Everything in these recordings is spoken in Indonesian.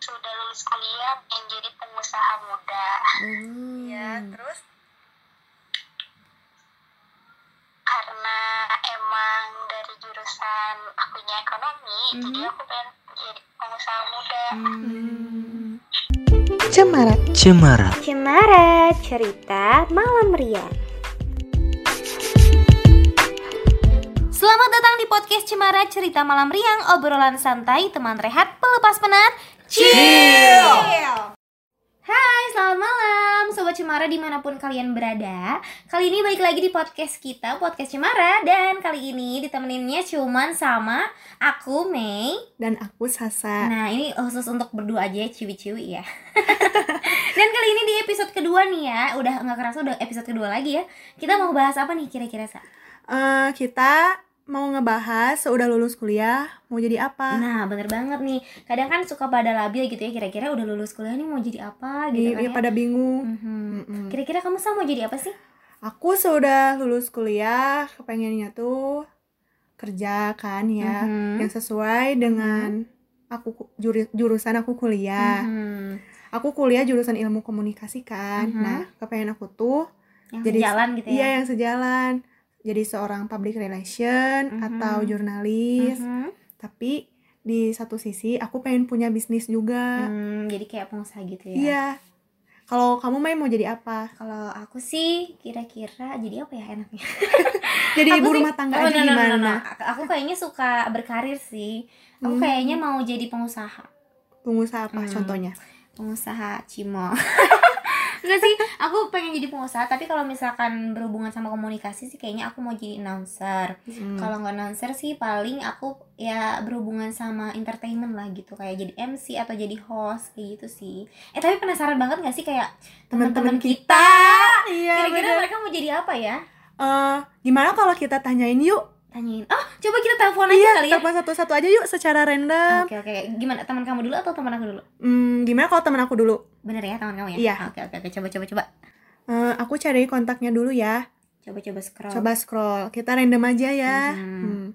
sudah lulus kuliah pengen jadi pengusaha muda Hmm. ya terus karena emang dari jurusan akunya ekonomi jadi aku pengen jadi pengusaha muda Hmm. Cemara Cemara Cemara cerita malam riang. Selamat datang di podcast Cemara Cerita Malam Riang, obrolan santai teman rehat pelepas penat. Chill. Hai, selamat malam Sobat Cemara di mana pun kalian berada Kali ini balik lagi di podcast kita, Podcast Cemara Dan kali ini ditemeninnya cuman sama aku, Mei dan aku Sasa. Nah ini khusus untuk berdua aja ya, ciwi-ciwi ya Dan kali ini di episode kedua nih ya Udah nggak kerasa udah episode kedua lagi ya Kita mau bahas apa nih kira-kira Sa? Eh, kita mau ngebahas seudah lulus kuliah mau jadi apa? Nah bener banget nih Kadang kan suka pada labil gitu ya Kira-kira udah lulus kuliah nih mau jadi apa gitu Di- kan ya, ya pada bingung. Mhm. Mm-mm. Kira-kira kamu sama mau jadi apa sih? Aku sudah lulus kuliah, kepengennya tuh kerja kan ya, Mhm. yang sesuai dengan aku ku- juri- jurusan aku kuliah. Mhm. Aku kuliah jurusan ilmu komunikasi kan. Mhm. Nah, kepengen aku tuh Yang Jadi- sejalan gitu iya ya yang sejalan. Jadi seorang public relation Mhm. atau jurnalis. Mhm. Tapi di satu sisi aku pengen punya bisnis juga. Hmm, Jadi kayak pengusaha gitu ya Iya. Kalau kamu main mau jadi apa? Kalau aku sih kira-kira jadi apa ya enaknya? Jadi ibu rumah tangga Oh, aja no, no, no, gimana? no, no. Aku kayaknya suka berkarir sih. Aku Hmm. kayaknya mau jadi pengusaha. Pengusaha apa Hmm. contohnya? Pengusaha cimol. Enggak sih, aku pengen jadi pengusaha, tapi kalau misalkan berhubungan sama komunikasi sih kayaknya aku mau jadi announcer. Hmm. Kalau nggak announcer sih paling aku ya berhubungan sama entertainment lah gitu, kayak jadi MC atau jadi host kayak gitu sih. Eh tapi penasaran banget gak sih kayak teman-teman kita? Iya, Kira-kira mereka mau jadi apa ya? Eh, gimana kalau kita tanyain yuk? Tanyain. Oh, coba kita telepon aja Iya, kali ya. telepon satu-satu aja yuk secara random. Oke oke, gimana teman kamu dulu atau teman aku dulu? Hmm, gimana kalau teman aku dulu? Bener ya teman kamu ya? Iya. Oke oke oke, coba coba coba. Eh, aku cari kontaknya dulu ya. Coba coba scroll. Coba scroll. Kita random aja ya. Mhm. Hmm.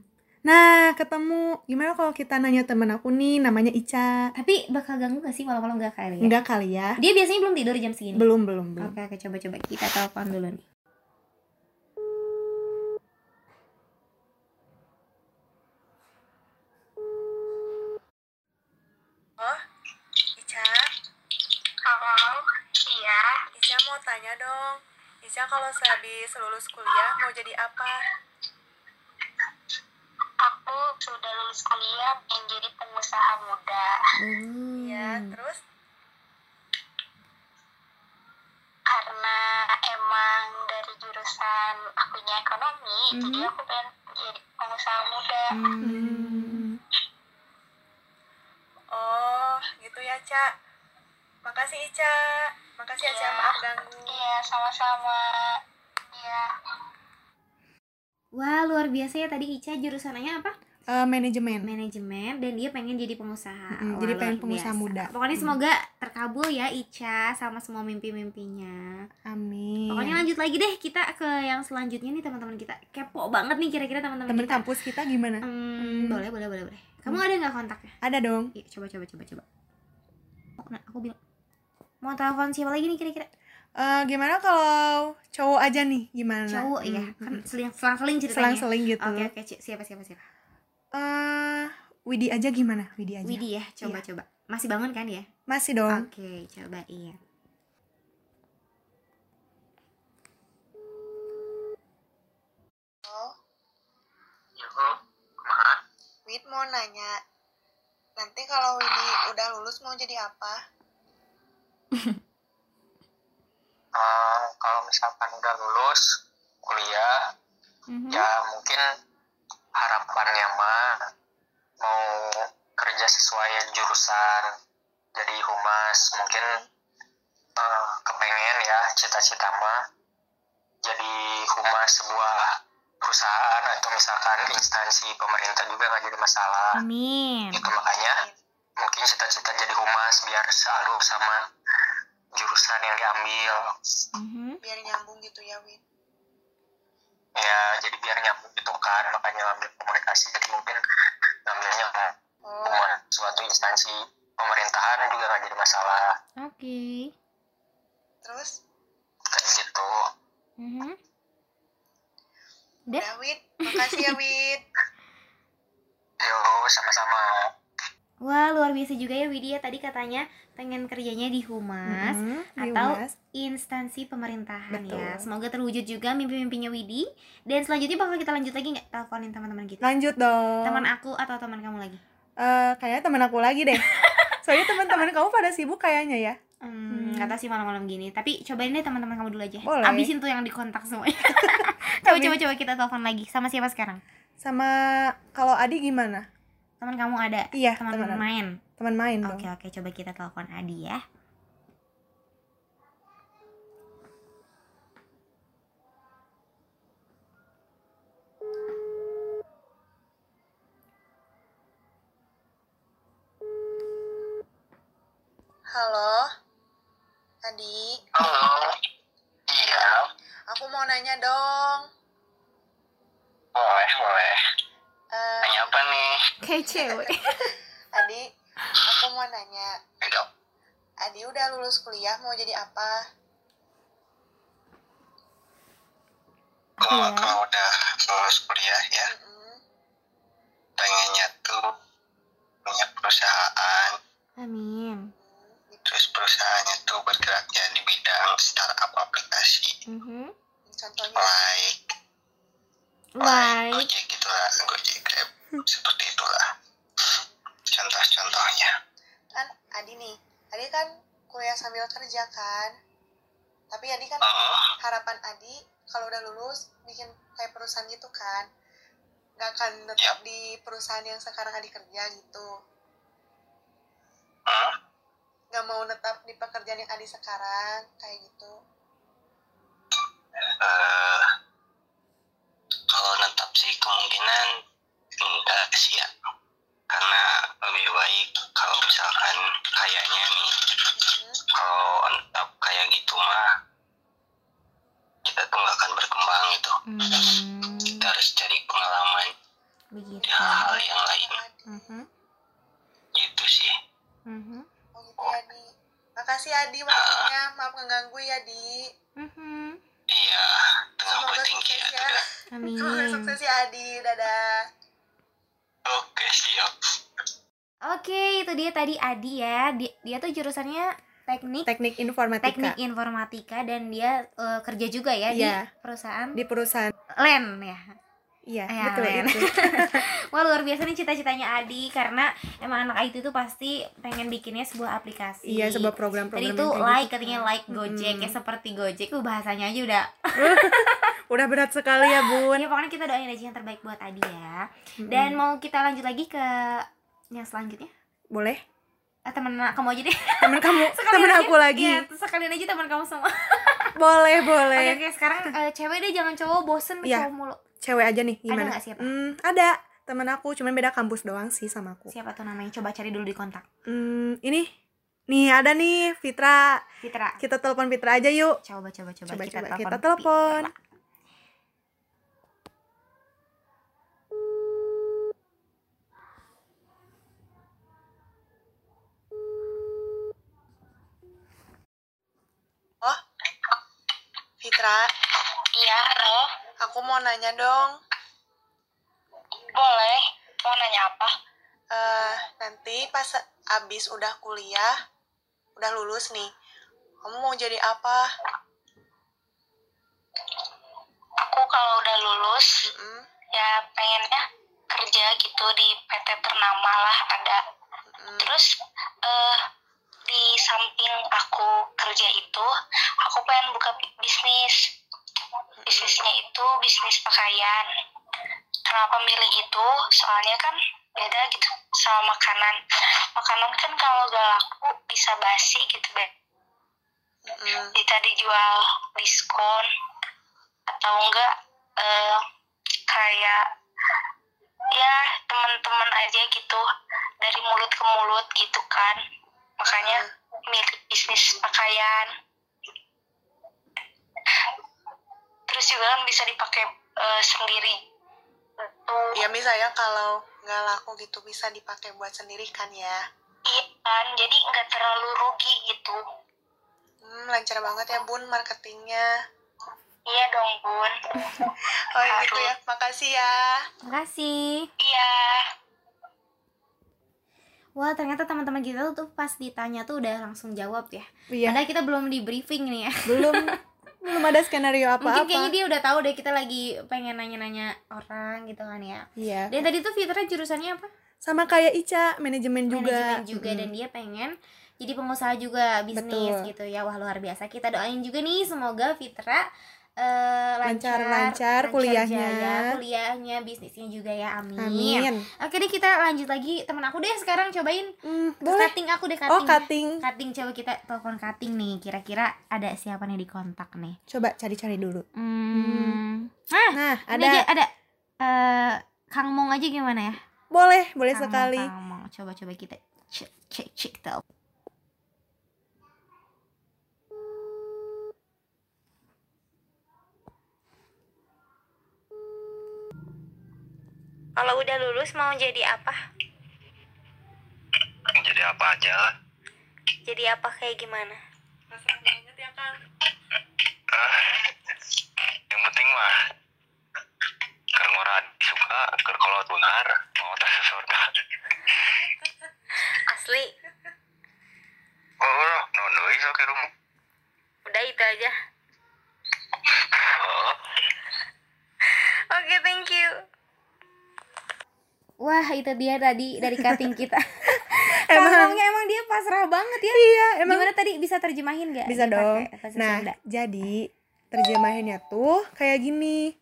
Nah, ketemu. Gimana kalau kita nanya teman aku nih, namanya Ica? Tapi bakal ganggu gak sih malam-malam gak kali ya? Enggak kali ya? Dia biasanya belum tidur jam segini. Belum, belum, belum. Oke oke coba coba kita telepon dulu nih. Oh, Ica, halo iya Ica mau tanya dong. Ica kalau sehabis lulus kuliah mau jadi apa? aku sudah lulus kuliah pengen jadi pengusaha muda Hmm. Iya, terus? karena emang dari jurusan akunya ekonomi jadi Mhm. aku pengen jadi pengusaha muda Hmm. Oh, gitu ya, Ca. Makasih, Ica. Makasih ya. Iya. Maaf ganggu. iya sama-sama iya Wah luar biasa ya tadi Ica jurusannya apa? Eh, manajemen. Manajemen dan dia pengen jadi pengusaha. Mm-mm, Wah, jadi pengen pengusaha biasa. muda. Pokoknya semoga terkabul ya Ica sama semua mimpi-mimpinya. Amin. Pokoknya lanjut lagi deh kita ke yang selanjutnya nih teman-teman kita. Kepo banget nih kira-kira teman-teman kita. kampus kita gimana? Hmm, boleh boleh boleh boleh. Kamu ada nggak kontaknya? Ada dong. Iya, coba coba coba coba. Oh, nah, aku bilang mau telepon siapa lagi nih kira-kira? Eh, gimana kalau cowok aja nih? Gimana? Cowok ya, Hmm, kan hmm. seling selang-seling ceritanya. Selang-seling gitu. Oke oke, Ci. siapa siapa siapa? Eh, Widi aja gimana? Widi aja. Widi ya, coba coba. Masih bangun kan ya? Masih dong. Oke, coba iya. Wid mau nanya. Nanti kalau Widi udah lulus mau jadi apa? Eh, kalau misalkan udah lulus kuliah, Mhm. ya mungkin harapannya mah mau kerja sesuai jurusan jadi humas mungkin eh, kepengen ya cita-cita mah jadi humas sebuah perusahaan atau misalkan instansi pemerintah juga nggak jadi masalah Amin. itu makanya mungkin cita-cita jadi humas biar selalu sama jurusan yang diambil Mhm. Biar nyambung gitu ya, Wid. ya jadi biar nyambung gitu kan makanya ngambil komunikasi jadi mungkin ngambilnya Oh, suatu instansi pemerintahan juga nggak jadi masalah Oke. Terus? kayak gitu Mhm. Udah? Udah, Wid. Makasih ya, Wid. yo sama-sama Wah, luar biasa juga ya Widya tadi katanya pengen kerjanya di humas Mm-mm, di atau Humas. instansi pemerintahan Betul. ya. Semoga terwujud juga mimpi-mimpinya Widi. Dan selanjutnya bakal kita lanjut lagi nggak teleponin teman-teman kita? Lanjut dong. Teman aku atau teman kamu lagi? Eh, kayaknya teman aku lagi deh. Soalnya teman-teman kamu pada sibuk kayaknya ya. Hmm, Hmm. nggak tahu sih malam-malam gini. Tapi cobain deh teman-teman kamu dulu aja. Boleh. Abisin tuh yang dikontak semuanya. coba coba coba kita telepon lagi. Sama siapa sekarang? Sama kalau Adi gimana? Teman kamu ada? Iya, Teman main. teman main dong. Oke oke coba kita telepon Adi ya. Halo. Adi, halo iya aku mau nanya dong. boleh boleh Eh, nanya apa nih Kayak cewek. Adi, aku mau nanya. Ayo. Adi udah lulus kuliah mau jadi apa? kalau Iya. kalau udah lulus kuliah ya Mm-mm. pengennya tuh punya perusahaan Amin. terus perusahaannya tuh bergeraknya di bidang startup aplikasi Mhm. Contohnya, like Like. Gojek gitulah Gojek Grab seperti itulah contoh-contohnya kan Adi nih. Adi kan kuliah sambil kerja kan. Tapi Adi kan oh harapan Adi kalau udah lulus bikin kayak perusahaan gitu kan. Gak akan tetap di perusahaan yang sekarang Adi kerja gitu. hmm? Gak mau tetap di pekerjaan yang Adi sekarang kayak gitu. Eh, kalau netap sih kemungkinan enggak sih ya karena lebih baik kalau misalkan kayaknya nih Mm-mm. kalau netap kayak gitu mah kita tuh nggak akan berkembang gitu Hmm, kita harus cari pengalaman begitu. di hal-hal yang lain Adi. Mhm. gitu sih Mhm. Oh gitu ya Di. Adi waktunya. Maaf ngeganggu ya Di. Mhm. iya tengah Semoga sukses ya ya. Amin. Semoga sukses ya Adi. Dadah. oke siap Oke, itu dia tadi Adi ya. Dia, dia tuh jurusannya teknik Teknik informatika. teknik informatika dan dia eh, kerja juga ya di Iya. perusahaan di perusahaan. LEN ya. Iya, Ya, betul Len. itu. Wah luar biasa nih cita-citanya Adi karena emang anak IT itu pasti pengen bikinnya sebuah aplikasi. iya, sebuah Tadi program-program itu yang kayak like gitu. katanya like Gojek ya Mm-mm. seperti Gojek tuh bahasanya aja udah. Udah berat sekali ya, Bun. Ya pokoknya kita doain aja yang terbaik buat Adi ya. Dan mau kita lanjut lagi ke yang selanjutnya. boleh Ah, temen kamu aja deh. temen kamu temen aja. aku lagi Iya, sekalian aja teman kamu semua. boleh Oke, boleh oke, sekarang eh, cewek deh jangan cowok bosen Iya. cowok mulu. Cewek aja nih gimana nggak siapa? Hmm, ada temen aku cuman beda kampus doang sih sama aku Siapa tuh namanya? Coba cari dulu di kontak. Hmm, ini nih ada nih Fitra Fitra. kita telepon Fitra aja yuk Coba coba coba, Coba, kita coba, telepon. kita telepon. Fitra. oh Fitra Iya, halo. Aku mau nanya dong Boleh. Mau nanya apa? eh nanti pas abis udah kuliah udah lulus nih kamu mau jadi apa Aku kalau udah lulus, Mm-mm, ya pengennya kerja gitu di PT ternama lah ada. mm-mm. Terus eh di samping aku kerja itu, aku pengen buka bi- bisnis. Bisnisnya itu bisnis pakaian. Kenapa milih itu? Soalnya kan beda gitu sama makanan. Makanan kan kalau gak laku bisa basi gitu deh. Mm-mm. Bisa dijual diskon atau enggak eh, kayak ya teman-teman aja gitu dari mulut ke mulut gitu kan makanya milih bisnis pakaian terus juga kan bisa dipakai eh, sendiri tuh ya misalnya kalau nggak laku gitu bisa dipakai buat sendiri kan ya iya kan jadi nggak terlalu rugi gitu Hmm, lancar banget ya bun marketingnya. iya dong bun Oh gitu ya, makasih ya. Makasih. iya Wah ternyata teman-teman kita tuh pas ditanya tuh udah langsung jawab ya. Iya, Padahal kita belum di briefing nih ya. belum belum ada skenario Mungkin kayaknya apa-apa. dia udah tahu deh kita lagi pengen nanya-nanya orang gitu kan ya. Iya. Dan tadi tuh Fitra jurusannya apa? Sama kayak Ica, manajemen juga. Manajemen juga Mm-mm. dan dia pengen jadi pengusaha juga bisnis Betul. gitu ya. Wah luar biasa. Kita doain juga nih semoga Fitra eh, lancar, Lancar-lancar kuliahnya. jaya, kuliahnya, bisnisnya juga ya. Amin. Amin. Oke deh kita lanjut lagi temen aku deh sekarang cobain Hmm, boleh. cutting aku deh cutting. Oh, cutting. Cutting coba kita telepon cutting nih. Kira-kira ada siapa nih di kontak nih? Coba cari-cari dulu. Hmm. Nah, Nah, ada ada aja ada eh Kang Mong aja gimana ya? boleh, boleh Kang sekali. Kang Mong. Coba coba kita cek cek cek tuh. Kalau udah lulus mau jadi apa? Jadi apa aja lah. Jadi apa kayak gimana? Pasrah banget ya kang. Ah, yang penting mah keur ngora suka keur kalau benar mau tas surga. Asli, Oh, no no iso ke rumah. udah itu aja. Oh, Oke, thank you. Wah, itu dia tadi dari cutting kita. Ngomongnya emang dia pasrah banget ya. Iya, emang Gimana tadi bisa terjemahin gak? bisa dong. Nah, Sunda? jadi terjemahinnya tuh kayak gini.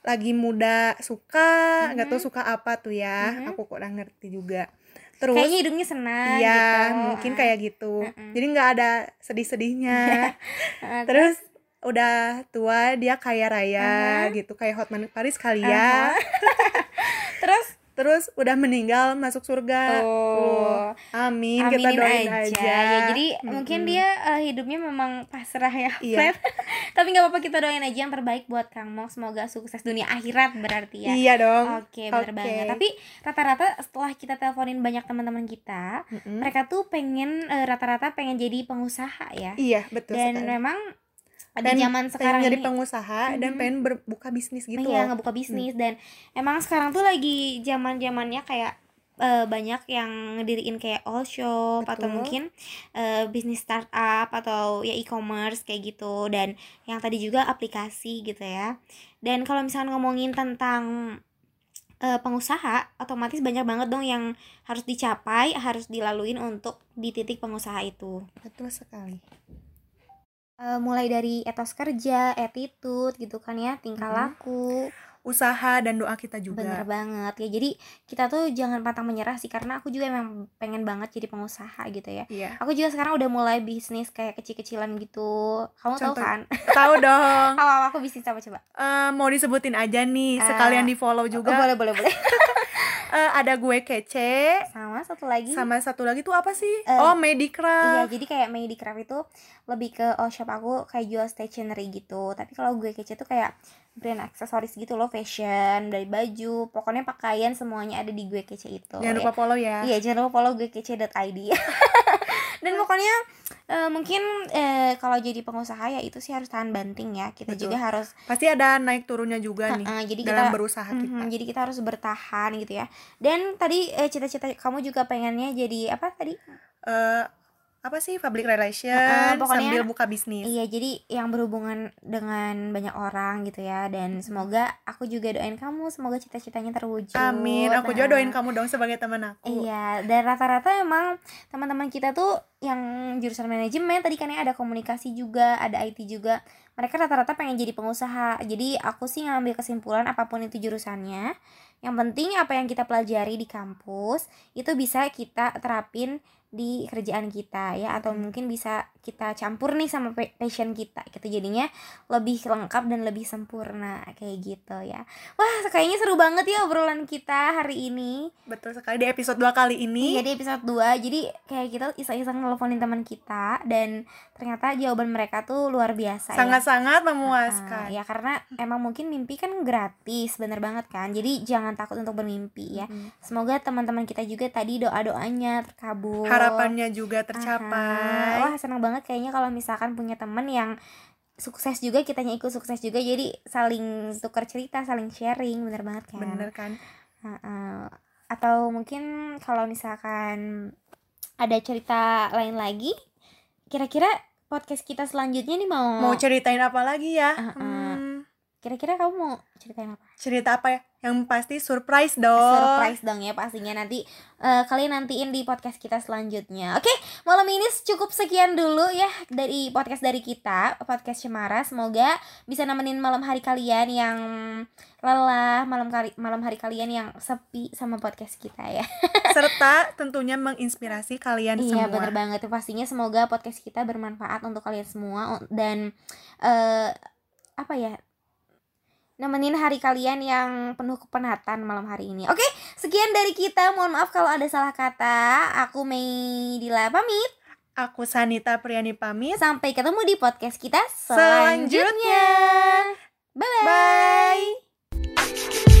Lagi muda suka, nggak tahu suka apa tuh ya. Mhm. Aku kurang ngerti juga. Terus Kayaknya hidungnya senang Iya, gitu. mungkin Ah. kayak gitu. Mm-mm. Jadi nggak ada sedih-sedihnya. Terus udah tua dia kaya raya Uh-huh. gitu, kayak Hotman Paris kali ya. Terus Terus udah meninggal masuk surga. Oh. Amin, kita aminin doain aja. aja. Ya, jadi Mm-mm. mungkin dia eh, hidupnya memang pasrah ya. Iya. Tapi nggak apa-apa kita doain aja yang terbaik buat Kang Mong. Semoga sukses dunia akhirat berarti ya. Iya dong. Oke, bener Oke. banget. Tapi rata-rata setelah kita teleponin banyak teman-teman kita, Mm-mm. mereka tuh pengen eh, rata-rata pengen jadi pengusaha ya. Iya, betul Dan sekali. memang di Pengen- zaman pengen sekarang jadi ini. pengusaha dan pengen berbuka bisnis gitu iya loh. ngebuka bisnis. Dan emang sekarang tuh lagi zaman zamannya kayak eh, banyak yang ngediriin kayak all shop atau Betul. mungkin eh, bisnis startup atau ya e-commerce kayak gitu. Dan yang tadi juga aplikasi gitu ya. Dan kalau misalnya ngomongin tentang eh, pengusaha otomatis banyak banget dong yang harus dicapai harus dilaluin untuk di titik pengusaha itu. Betul sekali. Eh, mulai dari etos kerja attitude gitu kan ya tingkah Mhm. laku Usaha dan doa kita juga. Bener banget ya jadi kita tuh jangan pantang menyerah sih karena aku juga emang pengen banget jadi pengusaha gitu ya Iya. aku juga sekarang udah mulai bisnis kayak kecil-kecilan gitu kamu tahu Contoh- kan Tahu dong. awal aku bisnis apa coba Eh, mau disebutin aja nih, sekalian di follow Oh, juga. boleh boleh boleh Eh, ada gue kece, sama satu lagi sama satu lagi tuh apa sih? Eh, oh, iya Medicraft. jadi kayak Medicraft itu lebih ke all shop aku kayak jual stationery gitu tapi kalau gue kece tuh kayak brand aksesoris gitu loh fashion dari baju pokoknya pakaian semuanya ada di gue kece itu Jangan lupa follow ya. Iya jangan lupa follow gue kece.id Dan pokoknya eh, mungkin eh, kalau jadi pengusaha ya itu sih harus tahan banting ya Kita Betul. juga harus Pasti ada naik turunnya juga nih eh, Jadi dalam kita berusaha kita. Mhm, Jadi kita harus bertahan gitu ya Dan tadi eh, cita-cita kamu juga pengennya jadi apa tadi? Eh, apa sih public relation pokoknya- sambil buka bisnis. Iya jadi yang berhubungan dengan banyak orang gitu ya Dan semoga aku juga doain kamu Semoga cita-citanya terwujud Amin. Aku juga Nah. doain kamu dong sebagai teman aku. Iya, dan rata-rata emang teman-teman kita tuh yang jurusan manajemen tadi kan ya ada komunikasi juga, ada IT juga. Mereka rata-rata pengen jadi pengusaha. Jadi aku sih ngambil kesimpulan apa pun itu jurusannya, yang penting apa yang kita pelajari di kampus itu bisa kita terapin di kerjaan kita ya atau Mm. mungkin bisa kita campur nih sama pa- passion kita gitu jadinya lebih lengkap dan lebih sempurna kayak gitu ya wah kayaknya seru banget ya obrolan kita hari ini Betul sekali di episode 2 kali ini. Iya di episode 2 Jadi kayak kita iseng-iseng nelfonin teman kita Dan ternyata jawaban mereka tuh luar biasa ya Sangat-sangat Ah, memuaskan. ya karena emang mungkin mimpi kan gratis bener banget kan jadi jangan takut untuk bermimpi ya Mm-mm. semoga teman-teman kita juga tadi doa doanya terkabul Harapannya juga Aha. tercapai. wah senang banget kayaknya kalau misalkan punya temen yang sukses juga kitanya ikut sukses juga jadi saling tukar cerita saling sharing bener banget kan Bener kan? Heeh. atau mungkin kalau misalkan ada cerita lain lagi kira-kira podcast kita selanjutnya nih mau Mau ceritain apa lagi ya? Ah, ah. Hmm, kira-kira kamu mau ceritain apa cerita apa ya? Yang pasti surprise dong. surprise dong ya pastinya nanti eh, kalian nantiin di podcast kita selanjutnya oke malam ini cukup sekian dulu ya dari podcast dari kita podcast Cemara semoga bisa nemenin malam hari kalian yang lelah malam kali malam hari kalian yang sepi sama podcast kita ya Serta tentunya menginspirasi kalian Iya semua. bener banget pastinya semoga podcast kita bermanfaat untuk kalian semua dan eh apa ya nemenin hari kalian yang penuh kepenatan malam hari ini. Oke, sekian dari kita. Mohon maaf kalau ada salah kata. Aku Mei Dila pamit. Aku Sanita Priani pamit. Sampai ketemu di podcast kita selanjutnya. Bye. -bye. Bye.